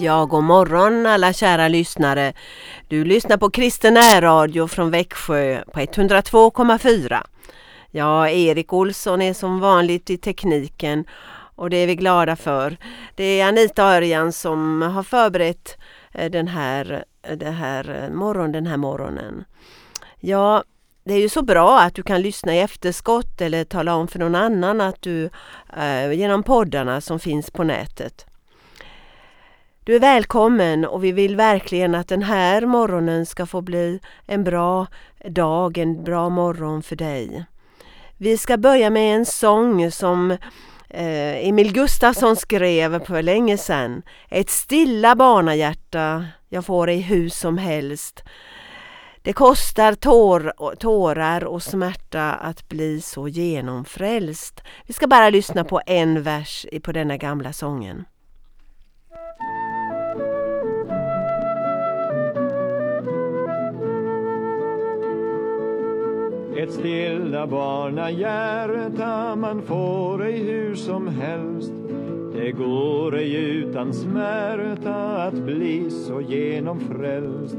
Ja, god morgon alla kära lyssnare. Du lyssnar på Kristen Radio från Växjö på 102,4. Ja, Erik Olsson är som vanligt i tekniken och det är vi glada för. Det är Anita Örjan som har förberett eh, den här, eh, den här eh, morgon, den här morgonen. Ja, det är ju så bra att du kan lyssna i efterskott eller tala om för någon annan att du eh, genom poddarna som finns på nätet. Du är välkommen och vi vill verkligen att den här morgonen ska få bli en bra dag, en bra morgon för dig. Vi ska börja med en sång som eh, Emil Gustafsson skrev för länge sedan. Ett stilla barnahjärta jag får i hus som helst. Det kostar tår, tårar och smärta att bli så genomfrälst. Vi ska bara lyssna på en vers på denna gamla sången. Ett stilla barnahjärta man får ej hur som helst Det går ej utan smärta att bli så genomfrälst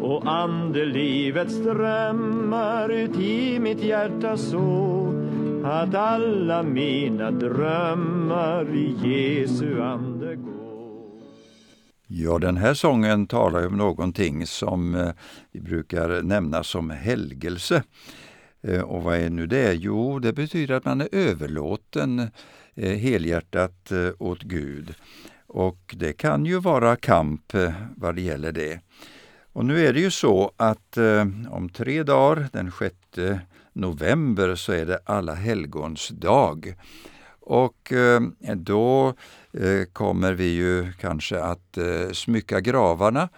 och andelivet strömmar ut i mitt hjärta så att alla mina drömmar i Jesu ande. Ja, den här sången talar om någonting som eh, vi brukar nämna som helgelse. Eh, och vad är nu det? Jo, det betyder att man är överlåten eh, helhjärtat åt Gud. Och det kan ju vara kamp vad det gäller det. Och nu är det ju så att om tre dagar, den 6 november, så är det alla helgons dag. Och då Eh, kommer vi ju kanske att eh, smycka gravarna,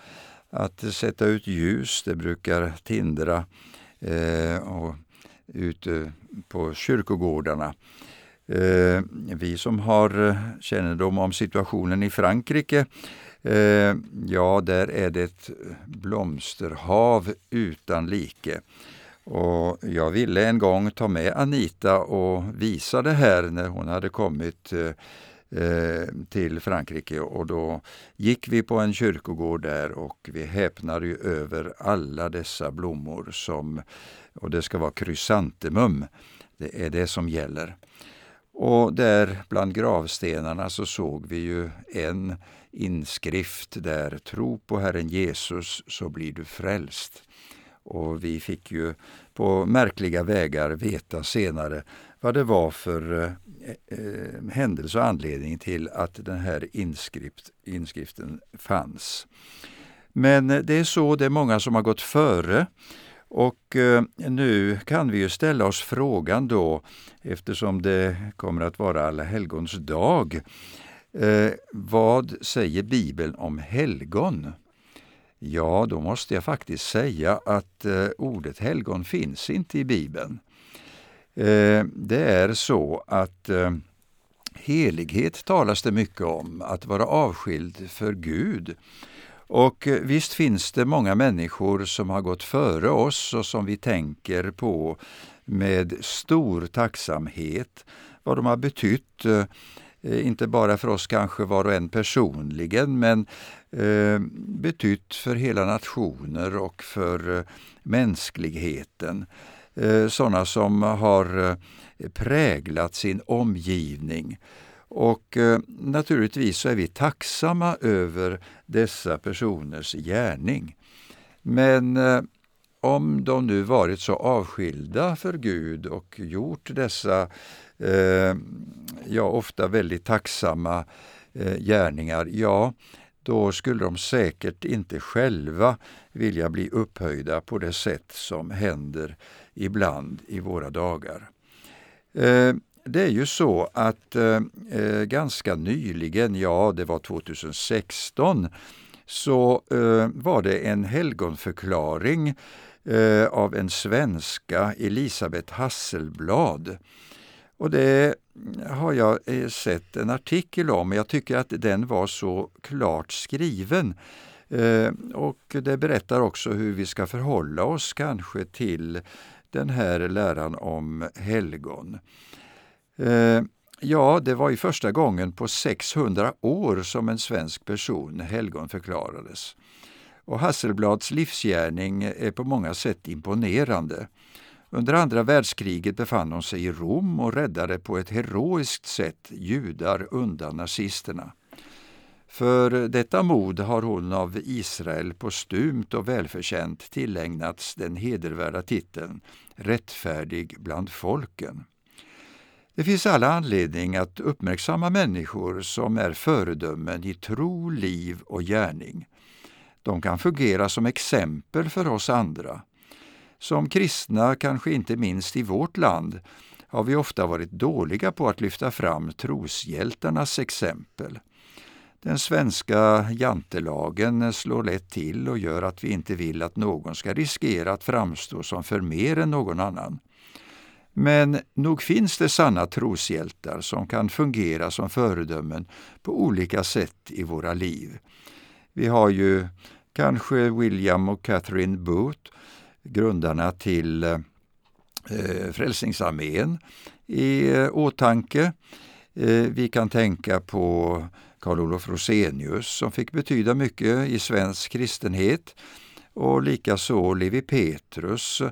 att sätta ut ljus, det brukar tindra eh, och ute på kyrkogårdarna. Vi som har kännedom om situationen i Frankrike ja, där är det ett blomsterhav utan like. Och jag ville en gång ta med Anita och visa det här när hon hade kommit Eh, till Frankrike och då gick vi på en kyrkogård där och vi häpnade ju över alla dessa blommor som, och det ska vara krysantemum, det är det som gäller. Och där bland gravstenarna så såg vi ju en inskrift där, tro på Herren Jesus så blir du frälst. Och vi fick ju på märkliga vägar veta senare vad det var för eh, eh, händelse och anledning till att den här inskrift, inskriften fanns. Men eh, det är så, det är många som har gått före och eh, nu kan vi ju ställa oss frågan då, eftersom det kommer att vara Alla helgons dag, Eh, vad säger Bibeln om helgon? Ja, då måste jag faktiskt säga att eh, ordet helgon finns inte i Bibeln. Eh, det är så att eh, helighet talas det mycket om, att vara avskild för Gud. Och eh, visst finns det många människor som har gått före oss och som vi tänker på med stor tacksamhet, vad de har betytt inte bara för oss kanske var och en personligen, men betytt för hela nationer och för mänskligheten. Eh, Sådana som har eh, präglat sin omgivning. Och eh, naturligtvis så är vi tacksamma över dessa personers gärning. Men eh, om de nu varit så avskilda för Gud och gjort dessa eh, ja, ofta väldigt tacksamma eh, gärningar, ja, då skulle de säkert inte själva vilja bli upphöjda på det sätt som händer ibland i våra dagar. Eh, det är ju så att eh, eh, ganska nyligen, ja det var 2016, så var det en helgonförklaring av en svenska, Elisabeth Hasselblad. Och det har jag sett en artikel om. Jag tycker att den var så klart skriven. Och det berättar också hur vi ska förhålla oss kanske till den här läran om helgon. Eh, Ja, det var ju första gången på 600 år som en svensk person helgonförklarades. Och Hasselblads livsgärning är på många sätt imponerande. Under andra världskriget befann hon sig i Rom och räddade på ett heroiskt sätt judar undan nazisterna. För detta mod har hon av Israel postumt och välförtjänt tillägnats den hedervärda titeln Rättfärdig bland folken. Det finns alla anledning att uppmärksamma människor som är föredömen i tro, liv och gärning. De kan fungera som exempel för oss andra. Som kristna, kanske inte minst i vårt land, har vi ofta varit dåliga på att lyfta fram troshjältarnas exempel. Den svenska jantelagen slår lätt till och gör att vi inte vill att någon ska riskera att framstå som för mer än någon annan. Men nog finns det sanna troshjältar som kan fungera som föredömen på olika sätt i våra liv. Vi har ju kanske William och Catherine Booth, grundarna till eh, Frälsningsarmén, i eh, åtanke. Eh, vi kan tänka på Karl Olof Rosenius som fick betyda mycket i svensk kristenhet och likaså Levi Petrus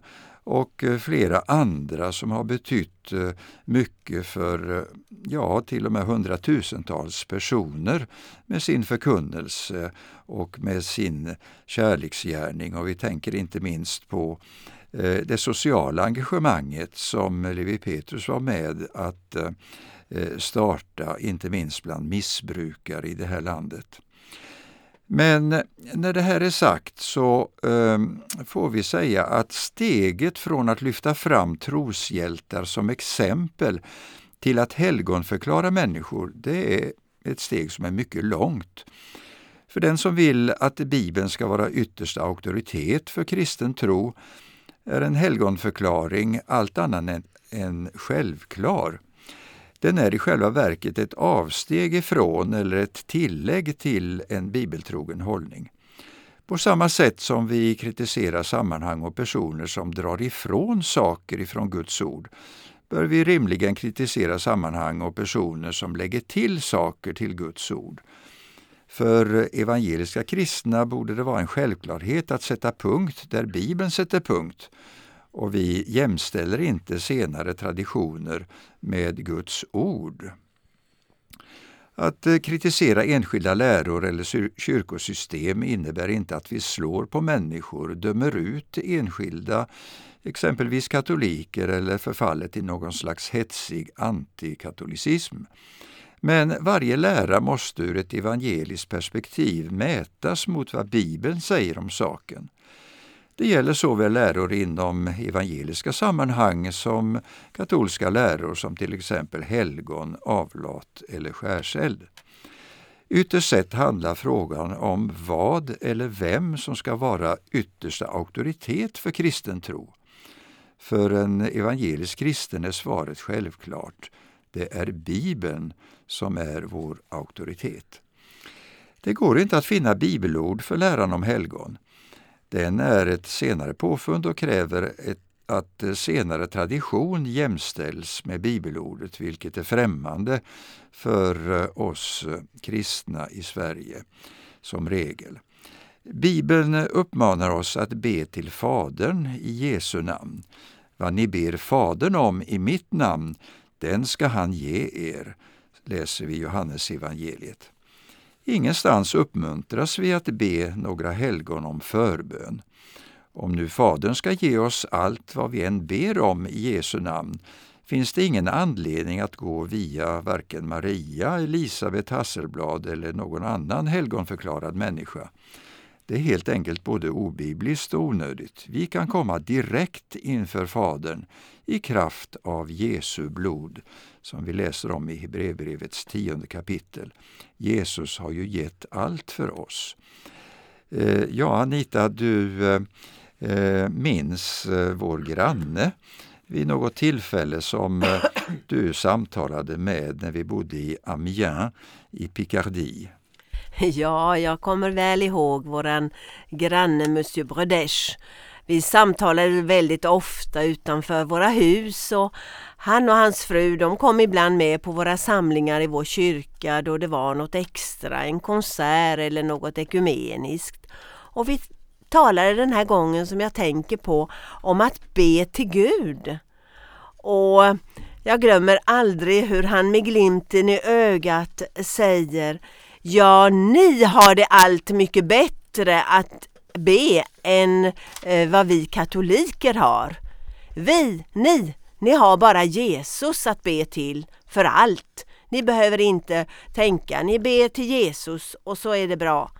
och flera andra som har betytt eh, mycket för, eh, ja, till och med hundratusentals personer med sin förkunnelse och med sin kärleksgärning. Och vi tänker inte minst på eh, det sociala engagemanget som Levi Petrus var med att Eh, starta, inte minst bland missbrukare i det här landet. Men eh, när det här är sagt så eh, får vi säga att steget från att lyfta fram troshjältar som exempel till att helgonförklara människor, det är ett steg som är mycket långt. För den som vill att Bibeln ska vara yttersta auktoritet för kristen tro är en helgonförklaring allt annat än självklar. Den är i själva verket ett avsteg ifrån eller ett tillägg till en bibeltrogen hållning. På samma sätt som vi kritiserar sammanhang och personer som drar ifrån saker ifrån Guds ord, bör vi rimligen kritisera sammanhang och personer som lägger till saker till Guds ord. För evangeliska kristna borde det vara en självklarhet att sätta punkt där Bibeln sätter punkt och vi jämställer inte senare traditioner med Guds ord. Att eh, kritisera enskilda läror eller kyrkosystem innebär inte att vi slår på människor, dömer ut enskilda, exempelvis katoliker eller förfallet i någon slags hetsig antikatolicism. Men varje lära måste ur ett evangeliskt perspektiv mätas mot vad Bibeln säger om saken. Det gäller såväl läror inom evangeliska sammanhang som katolska läror som till exempel helgon, avlat eller skärseld. Ytterst sett handlar frågan om vad eller vem som ska vara yttersta auktoritet för kristen tro. För en evangelisk kristen är svaret självklart. Det är Bibeln som är vår auktoritet. Det går inte att finna bibelord för läran om helgon. Den är ett senare påfund och kräver ett, att senare tradition jämställs med bibelordet, vilket är främmande för eh, oss kristna i Sverige som regel. Bibeln uppmanar oss att be till Fadern i Jesu namn. Vad ni ber Fadern om i mitt namn, den ska han ge er, läser vi Johannes evangeliet. Ingenstans uppmuntras vi att be några helgon om förbön. Om nu Fadern ska ge oss allt vad vi än ber om i Jesu namn finns det ingen anledning att gå via varken Maria, Elisabet Hasselblad eller någon annan helgonförklarad människa. Det är helt enkelt både obibliskt och onödigt. Vi kan komma direkt inför Fadern i kraft av Jesu blod, som vi läser om i Hebreerbrevets tionde kapitel. Jesus har ju gett allt för oss. Eh, ja, Anita, du eh, eh, minns vår granne vid något tillfälle som du samtalade med när vi bodde i Amiens i Picardie. Ja, jag kommer väl ihåg våran granne Monsieur Bredesch. Vi samtalade väldigt ofta utanför våra hus och han och hans fru de kom ibland med på våra samlingar i vår kyrka då det var något extra, en konsert eller något ekumeniskt. Och vi talade den här gången som jag tänker på om att be till Gud. Och jag glömmer aldrig hur han med glimten i ögat säger Ja, ni har det allt mycket bättre att be än eh, vad vi katoliker har. Vi, ni, ni har bara Jesus att be till för allt. Ni behöver inte tänka, ni ber till Jesus och så är det bra.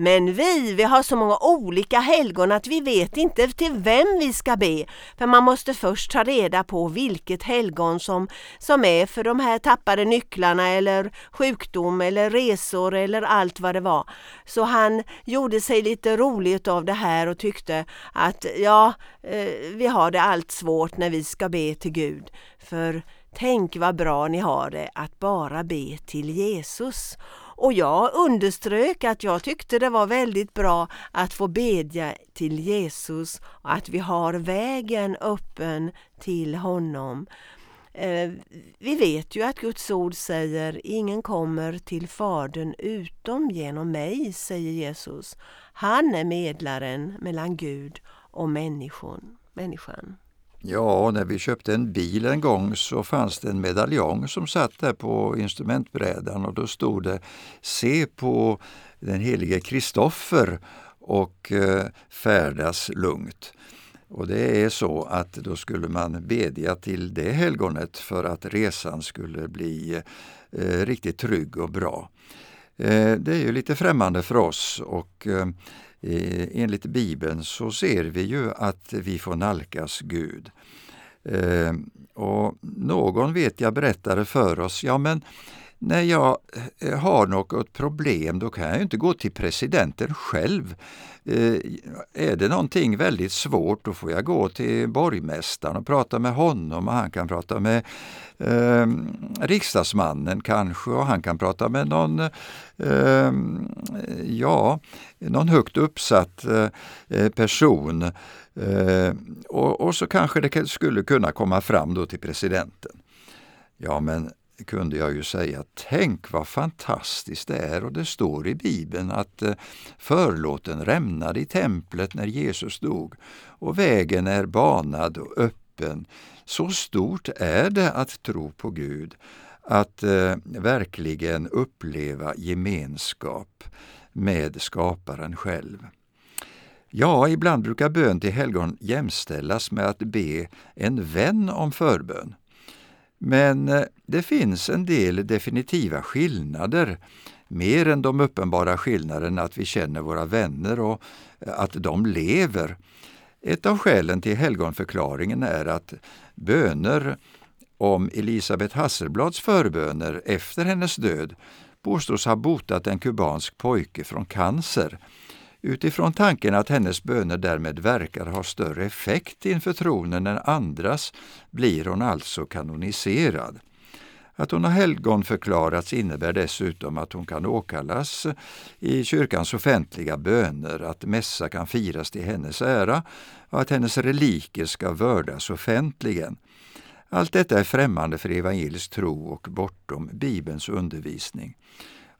Men vi, vi har så många olika helgon att vi vet inte till vem vi ska be. För man måste först ta reda på vilket helgon som, som är för de här tappade nycklarna eller sjukdom eller resor eller allt vad det var. Så han gjorde sig lite roligt av det här och tyckte att ja, eh, vi har det allt svårt när vi ska be till Gud. För tänk vad bra ni har det att bara be till Jesus. Och jag underströk att jag tyckte det var väldigt bra att få bedja till Jesus och att vi har vägen öppen till honom. Eh, vi vet ju att Guds ord säger ingen kommer till Fadern utom genom mig, säger Jesus. Han är medlaren mellan Gud och människan. Ja, när vi köpte en bil en gång så fanns det en medaljong som satt där på instrumentbrädan och då stod det Se på den helige Kristoffer och eh, färdas lugnt. Och det är så att då skulle man bedja till det helgonet för att resan skulle bli eh, riktigt trygg och bra. Eh, det är ju lite främmande för oss och eh, enligt Bibeln så ser vi ju att vi får nalkas Gud. Eh, och någon vet jag berättade för oss, ja men när jag eh, har något problem då kan jag inte gå till presidenten själv. Eh, är det någonting väldigt svårt då får jag gå till borgmästaren och prata med honom och han kan prata med eh, riksdagsmannen kanske och han kan prata med någon, eh, ja, någon högt uppsatt eh, person. Eh, och, och, så kanske det skulle kunna komma fram då till presidenten. Ja men kunde jag ju säga, tänk vad fantastiskt det är och det står i Bibeln att eh, förlåten rämnade i templet när Jesus dog och vägen är banad och öppen. Så stort är det att tro på Gud, att eh, verkligen uppleva gemenskap med skaparen själv. Ja, ibland brukar bön till helgon jämställas med att be en vän om förbön. Men eh, det finns en del definitiva skillnader, mer än de uppenbara skillnaderna att vi känner våra vänner och eh, att de lever. Ett av skälen till helgonförklaringen är att böner om Elisabeth Hasselblads förböner efter hennes död påstås ha botat en kubansk pojke från cancer utifrån tanken att hennes böner därmed verkar ha större effekt inför tronen än andras blir hon alltså kanoniserad. Att hon har helgonförklarats innebär dessutom att hon kan åkallas i kyrkans offentliga böner, att mässa kan firas till hennes ära och att hennes reliker ska vördas offentligen. Allt detta är främmande för evangelisk tro och bortom Bibelns undervisning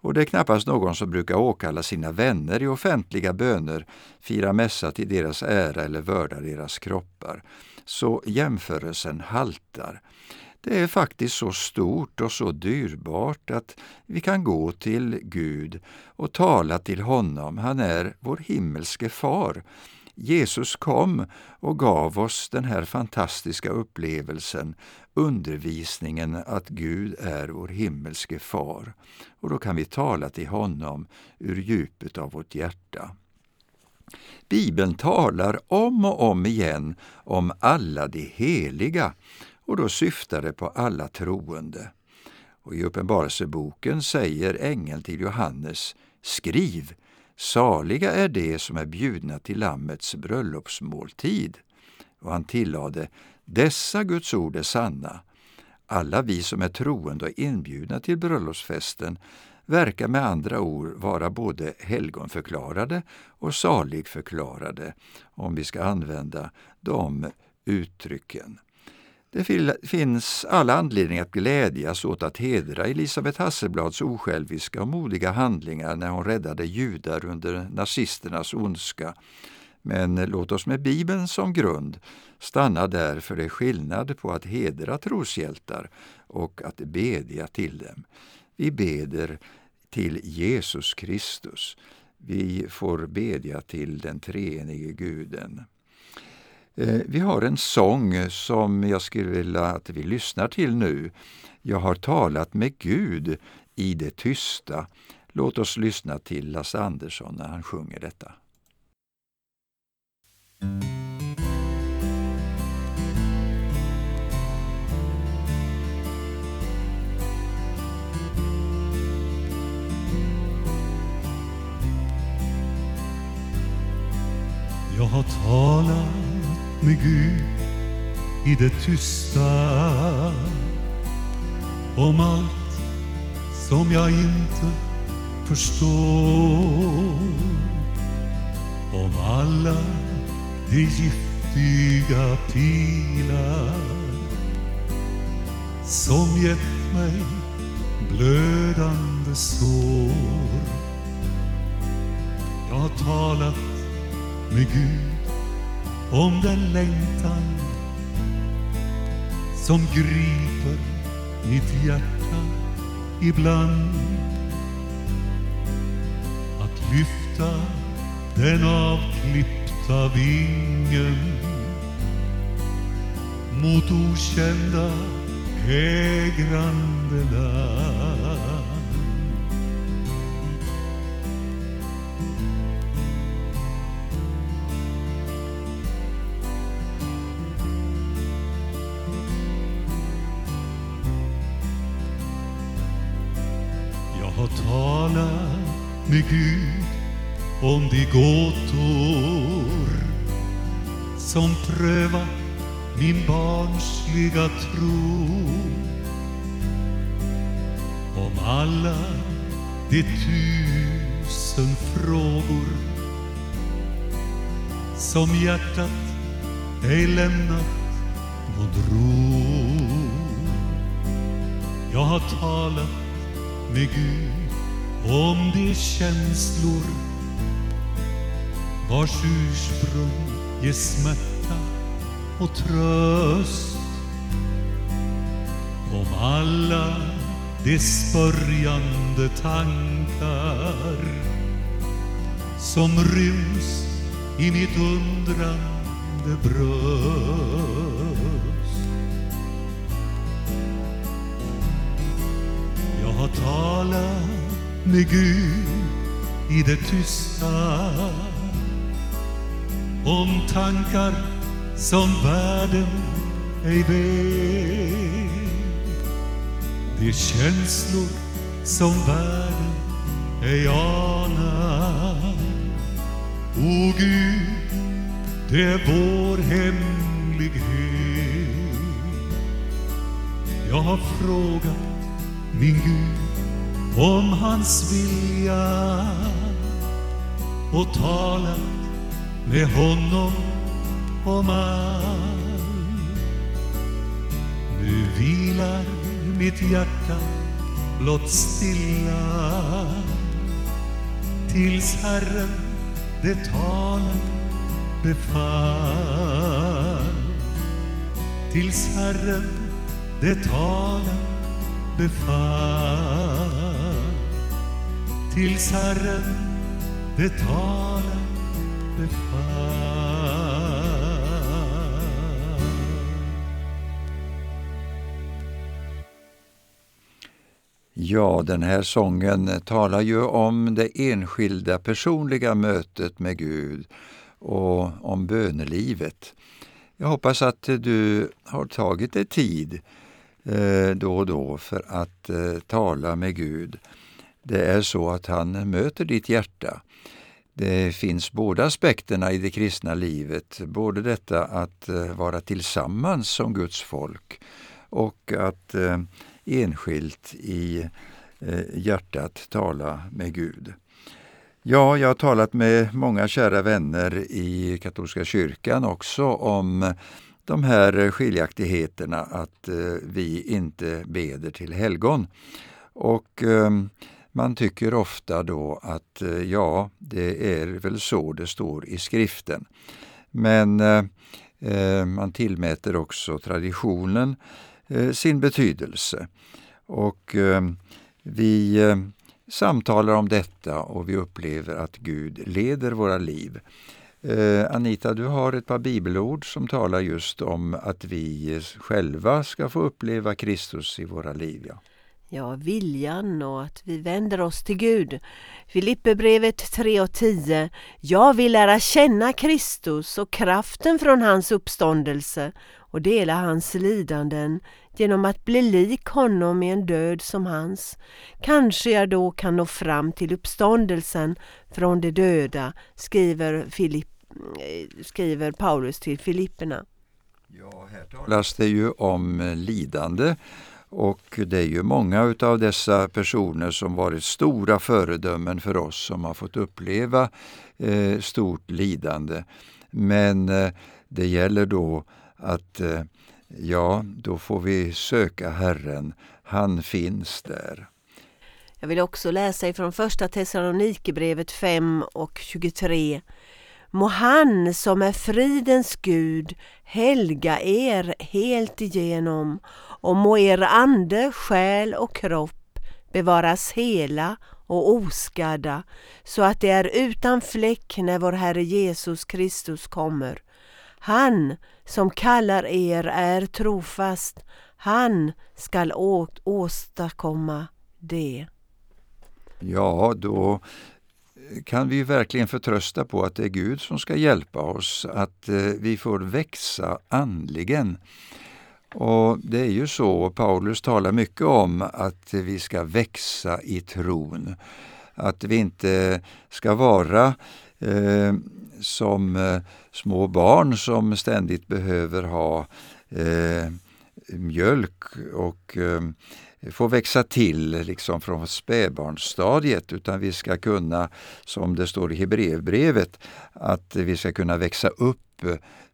och det är knappast någon som brukar åkalla sina vänner i offentliga böner, fira mässa till deras ära eller vörda deras kroppar. Så jämförelsen haltar. Det är faktiskt så stort och så dyrbart att vi kan gå till Gud och tala till honom. Han är vår himmelske far Jesus kom och gav oss den här fantastiska upplevelsen, undervisningen att Gud är vår himmelske far. Och då kan vi tala till honom ur djupet av vårt hjärta. Bibeln talar om och om igen om alla de heliga och då syftar det på alla troende. Och I Uppenbarelseboken säger ängeln till Johannes Skriv, Saliga är de som är bjudna till Lammets bröllopsmåltid. Och han tillade, dessa Guds ord är sanna. Alla vi som är troende och inbjudna till bröllopsfesten verkar med andra ord vara både helgonförklarade och saligförklarade, om vi ska använda de uttrycken. Det finns alla anledningar att glädjas åt att hedra Elisabeth Hasselblads osjälviska och modiga handlingar när hon räddade judar under nazisternas ondska. Men låt oss med Bibeln som grund stanna där, för det är skillnad på att hedra troshjältar och att bedja till dem. Vi beder till Jesus Kristus. Vi får bedja till den treenige Guden. Eh, vi har en sång som jag skulle vilja att vi lyssnar till nu. Jag har talat med Gud i det tysta. Låt oss lyssna till Lasse Andersson när han sjunger detta. Jag har talat med Gud i det tysta om allt som jag inte förstår. Om alla de giftiga pilar som gett mig blödande sår. Jag har talat med Gud om den längtan som griper mitt hjärta ibland. Att lyfta den avklippta vingen mot okända hägrande land med Gud om de gåtor som prövat min barnsliga tro. Om alla de tusen frågor som hjärtat ej lämnat nåd ro. Jag har talat med Gud om de känslor vars ursprung ger smärta och tröst. Om alla de spörjande tankar som ryms i mitt undrande bröst. Jag har talat med Gud i det tysta om tankar som världen ej vet. De känslor som världen ej anar. O Gud, det är vår hemlighet. Jag har frågat min Gud om hans vilja och talat med honom om allt. Nu vilar mitt hjärta blott stilla tills Herren det talar befall. Tills Herren det talar befall tills Herren det talar befall. Ja, den här sången talar ju om det enskilda personliga mötet med Gud och om bönelivet. Jag hoppas att du har tagit dig tid eh, då och då för att eh, tala med Gud det är så att han möter ditt hjärta. Det finns båda aspekterna i det kristna livet, både detta att eh, vara tillsammans som Guds folk och att eh, enskilt i eh, hjärtat tala med Gud. Ja, jag har talat med många kära vänner i katolska kyrkan också om de här skiljaktigheterna att vi inte beder till helgon. Och man tycker ofta då att eh, ja, det är väl så det står i skriften. Men eh, eh, man tillmäter också traditionen eh, sin betydelse. Och eh, vi eh, samtalar om detta och vi upplever att Gud leder våra liv. Eh, Anita, du har ett par bibelord som talar just om att vi eh, själva ska få uppleva Kristus i våra liv. Ja ja, viljan och att vi vänder oss till Gud. Filipperbrevet 3 och 10. Jag vill lära känna Kristus och kraften från hans uppståndelse och dela hans lidanden genom att bli lik honom i en död som hans. Kanske jag då kan nå fram till uppståndelsen från de döda, skriver, Filipp, eh, skriver Paulus till Filipperna. Ja, här talas det ju om eh, lidande och det är ju många av dessa personer som varit stora föredömen för oss som har fått uppleva eh, stort lidande. Men eh, det gäller då att eh, ja, då får vi söka Herren. Han finns där. Jag vill också läsa ifrån första Thessalonikerbrevet 5 och 23. Må han som är fridens Gud helga er helt igenom och må er ande, själ och kropp bevaras hela och oskadda så att det är utan fläck när vår Herre Jesus Kristus kommer. Han som kallar er är trofast, han skall åstadkomma det. Ja, då kan vi verkligen förtrösta på att det är Gud som ska hjälpa oss, att eh, vi får växa andligen. Och Det är ju så, Paulus talar mycket om att vi ska växa i tron. Att vi inte ska vara eh, som eh, små barn som ständigt behöver ha eh, mjölk och eh, få växa till liksom från spädbarnsstadiet utan vi ska kunna, som det står i Hebreerbrevet, att vi ska kunna växa upp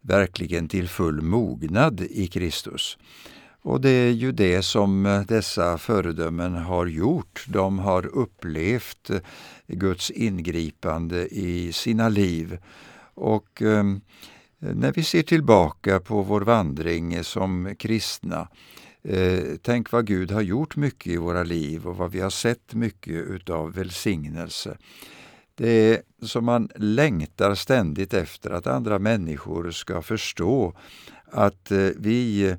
verkligen till full mognad i Kristus. Och det är ju det som dessa föredömen har gjort. De har upplevt Guds ingripande i sina liv. Och eh, när vi ser tillbaka på vår vandring som kristna eh, Tänk vad Gud har gjort mycket i våra liv och vad vi har sett mycket utav välsignelse. Det är som man längtar ständigt efter att andra människor ska förstå att eh, vi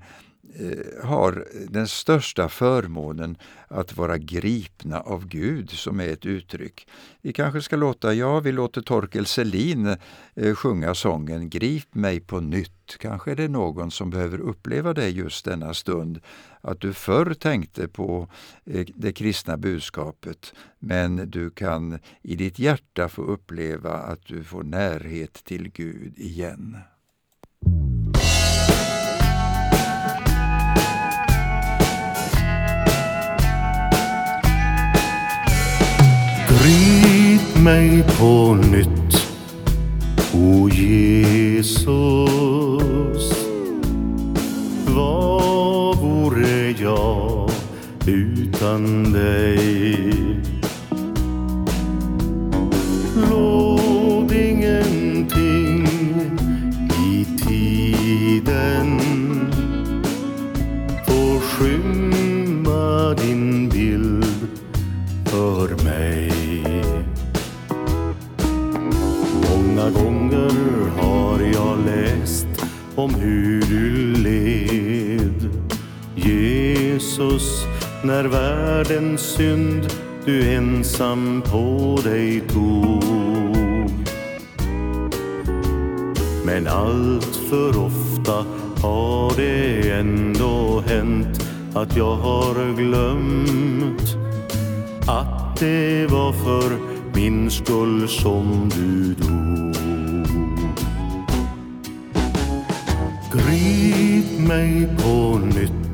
Eh, har den största förmånen att vara gripna av Gud, som är ett uttryck. Vi kanske ska låta, ja, vi låter Torkel Selin eh, sjunga sången Grip mig på nytt. Kanske är det någon som behöver uppleva det just denna stund, att du förr tänkte på eh, det kristna budskapet, men du kan i ditt hjärta få uppleva att du får närhet till Gud igen. Mig på nytt, o Jesus vad vore jag utan dig? Låt ingenting i tiden få skymma din bild för mig. Många gånger har jag läst om hur du led. Jesus när världens synd du ensam på dig tog. Men allt för ofta har det ändå hänt att jag har glömt att det var för min skull som du Grip mig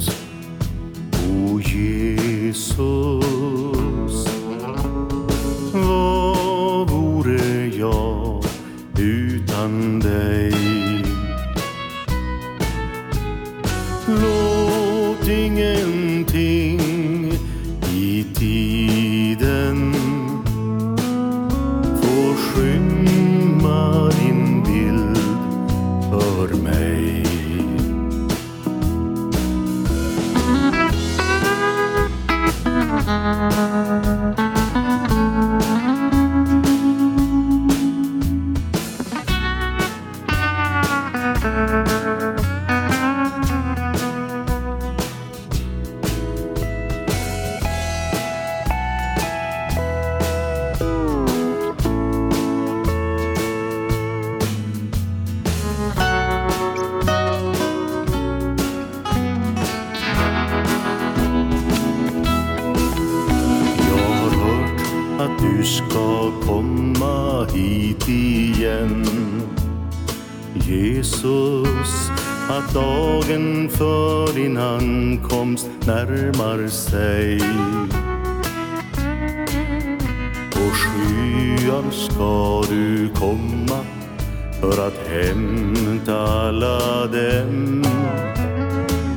närmar sig. På skyar ska du komma för att hämta alla dem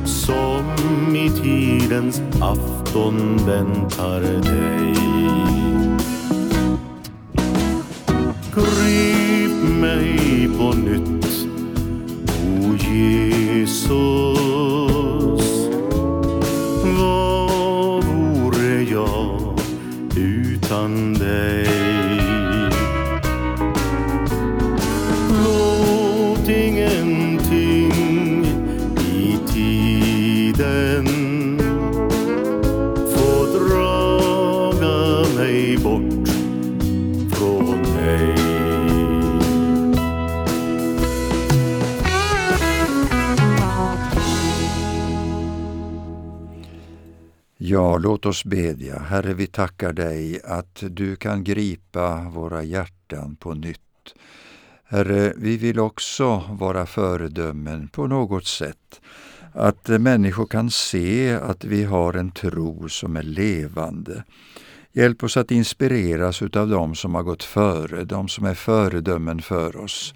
som i tidens afton väntar dig. Grip mig på nytt, o Jesus. Utan Ja, låt oss bedja. Herre, vi tackar dig att du kan gripa våra hjärtan på nytt. Herre, vi vill också vara föredömen på något sätt. Att människor kan se att vi har en tro som är levande. Hjälp oss att inspireras utav dem som har gått före, de som är föredömen för oss.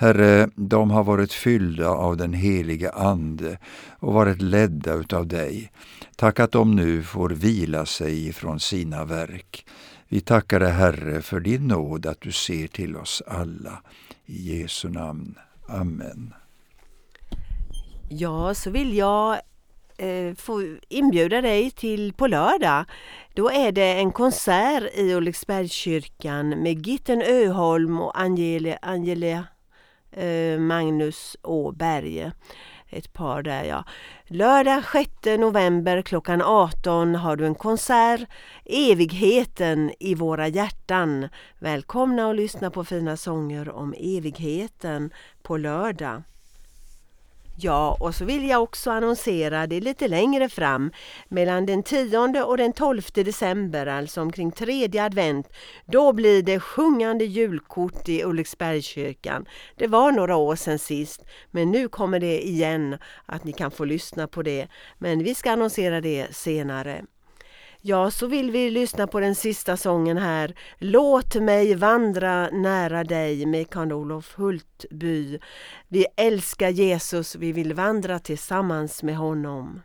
Herre, de har varit fyllda av den helige Ande och varit ledda utav dig. Tack att de nu får vila sig ifrån sina verk. Vi tackar dig Herre för din nåd att du ser till oss alla. I Jesu namn. Amen. Ja, så vill jag eh, få inbjuda dig till på lördag. Då är det en konsert i Ulriksbergskyrkan med Gitten Öholm och Angele, Angela Eh, Magnus Åberg, Ett par där ja. Lördag 6 november klockan 18 har du en konsert Evigheten i våra hjärtan. Välkomna att lyssna på fina sånger om evigheten på lördag. Ja, och så vill jag också annonsera det lite längre fram, mellan den 10 och den 12 december, alltså omkring tredje advent. Då blir det sjungande julkort i Ulriksbergskyrkan. Det var några år sedan sist, men nu kommer det igen att ni kan få lyssna på det. Men vi ska annonsera det senare. Ja, så vill vi lyssna på den sista sången här. Låt mig vandra nära dig med Karl-Olof Hultby. Vi älskar Jesus, vi vill vandra tillsammans med honom.